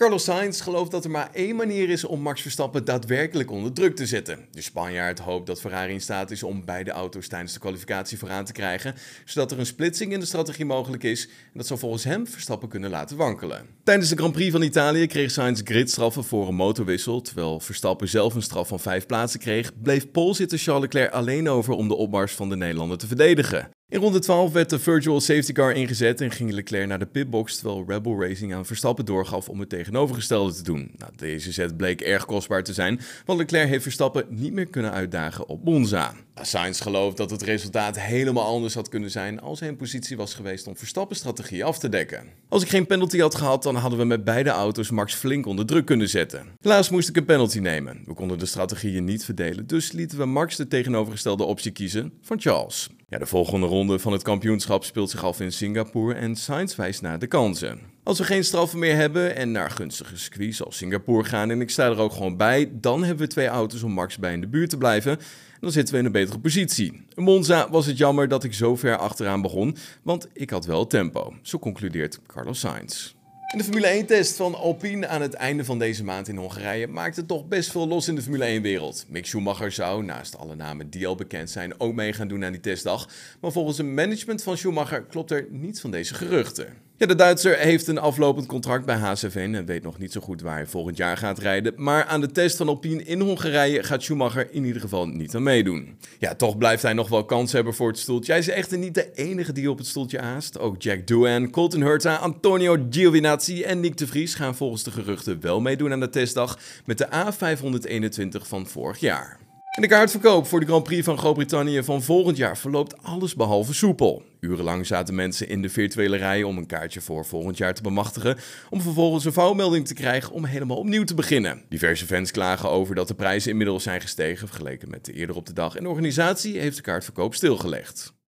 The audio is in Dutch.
Carlos Sainz gelooft dat er maar één manier is om Max Verstappen daadwerkelijk onder druk te zetten. De Spanjaard hoopt dat Ferrari in staat is om beide auto's tijdens de kwalificatie vooraan te krijgen, zodat er een splitsing in de strategie mogelijk is en dat zou volgens hem Verstappen kunnen laten wankelen. Tijdens de Grand Prix van Italië kreeg Sainz gridstraffen voor een motorwissel, terwijl Verstappen zelf een straf van vijf plaatsen kreeg, bleef Polzitter Charles Leclerc alleen over om de opmars van de Nederlander te verdedigen. In ronde 12 werd de virtual safety car ingezet en ging Leclerc naar de pitbox terwijl Rebel Racing aan Verstappen doorgaf om het tegenovergestelde te doen. Nou, deze zet bleek erg kostbaar te zijn, want Leclerc heeft Verstappen niet meer kunnen uitdagen op Monza. Sainz gelooft dat het resultaat helemaal anders had kunnen zijn als hij in positie was geweest om Verstappen strategie af te dekken. Als ik geen penalty had gehad, dan hadden we met beide auto's Max flink onder druk kunnen zetten. Helaas moest ik een penalty nemen. We konden de strategieën niet verdelen, dus lieten we Max de tegenovergestelde optie kiezen van Charles. Ja, de volgende ronde van het kampioenschap speelt zich af in Singapore en Sainz wijst naar de kansen. Als we geen straffen meer hebben en naar gunstige circuits als Singapore gaan en ik sta er ook gewoon bij, dan hebben we twee auto's om Max bij in de buurt te blijven. En dan zitten we in een betere positie. In Monza was het jammer dat ik zo ver achteraan begon, want ik had wel tempo. Zo concludeert Carlos Sainz. In de Formule 1-test van Alpine aan het einde van deze maand in Hongarije maakte toch best veel los in de Formule 1-wereld. Mick Schumacher zou, naast alle namen die al bekend zijn, ook mee gaan doen aan die testdag. Maar volgens het management van Schumacher klopt er niets van deze geruchten. De Duitser heeft een aflopend contract bij HCV en weet nog niet zo goed waar hij volgend jaar gaat rijden. Maar aan de test van Alpine in Hongarije gaat Schumacher in ieder geval niet aan meedoen. Ja, toch blijft hij nog wel kans hebben voor het stoeltje. Hij is echter niet de enige die op het stoeltje aast. Ook Jack Doohan, Colton Herta, Antonio Giovinazzi en Nick de Vries gaan volgens de geruchten wel meedoen aan de testdag met de A521 van vorig jaar. De kaartverkoop voor de Grand Prix van Groot-Brittannië van volgend jaar verloopt alles behalve soepel. Urenlang zaten mensen in de virtuele rij om een kaartje voor volgend jaar te bemachtigen, om vervolgens een vouwmelding te krijgen om helemaal opnieuw te beginnen. Diverse fans klagen over dat de prijzen inmiddels zijn gestegen vergeleken met de eerder op de dag en de organisatie heeft de kaartverkoop stilgelegd.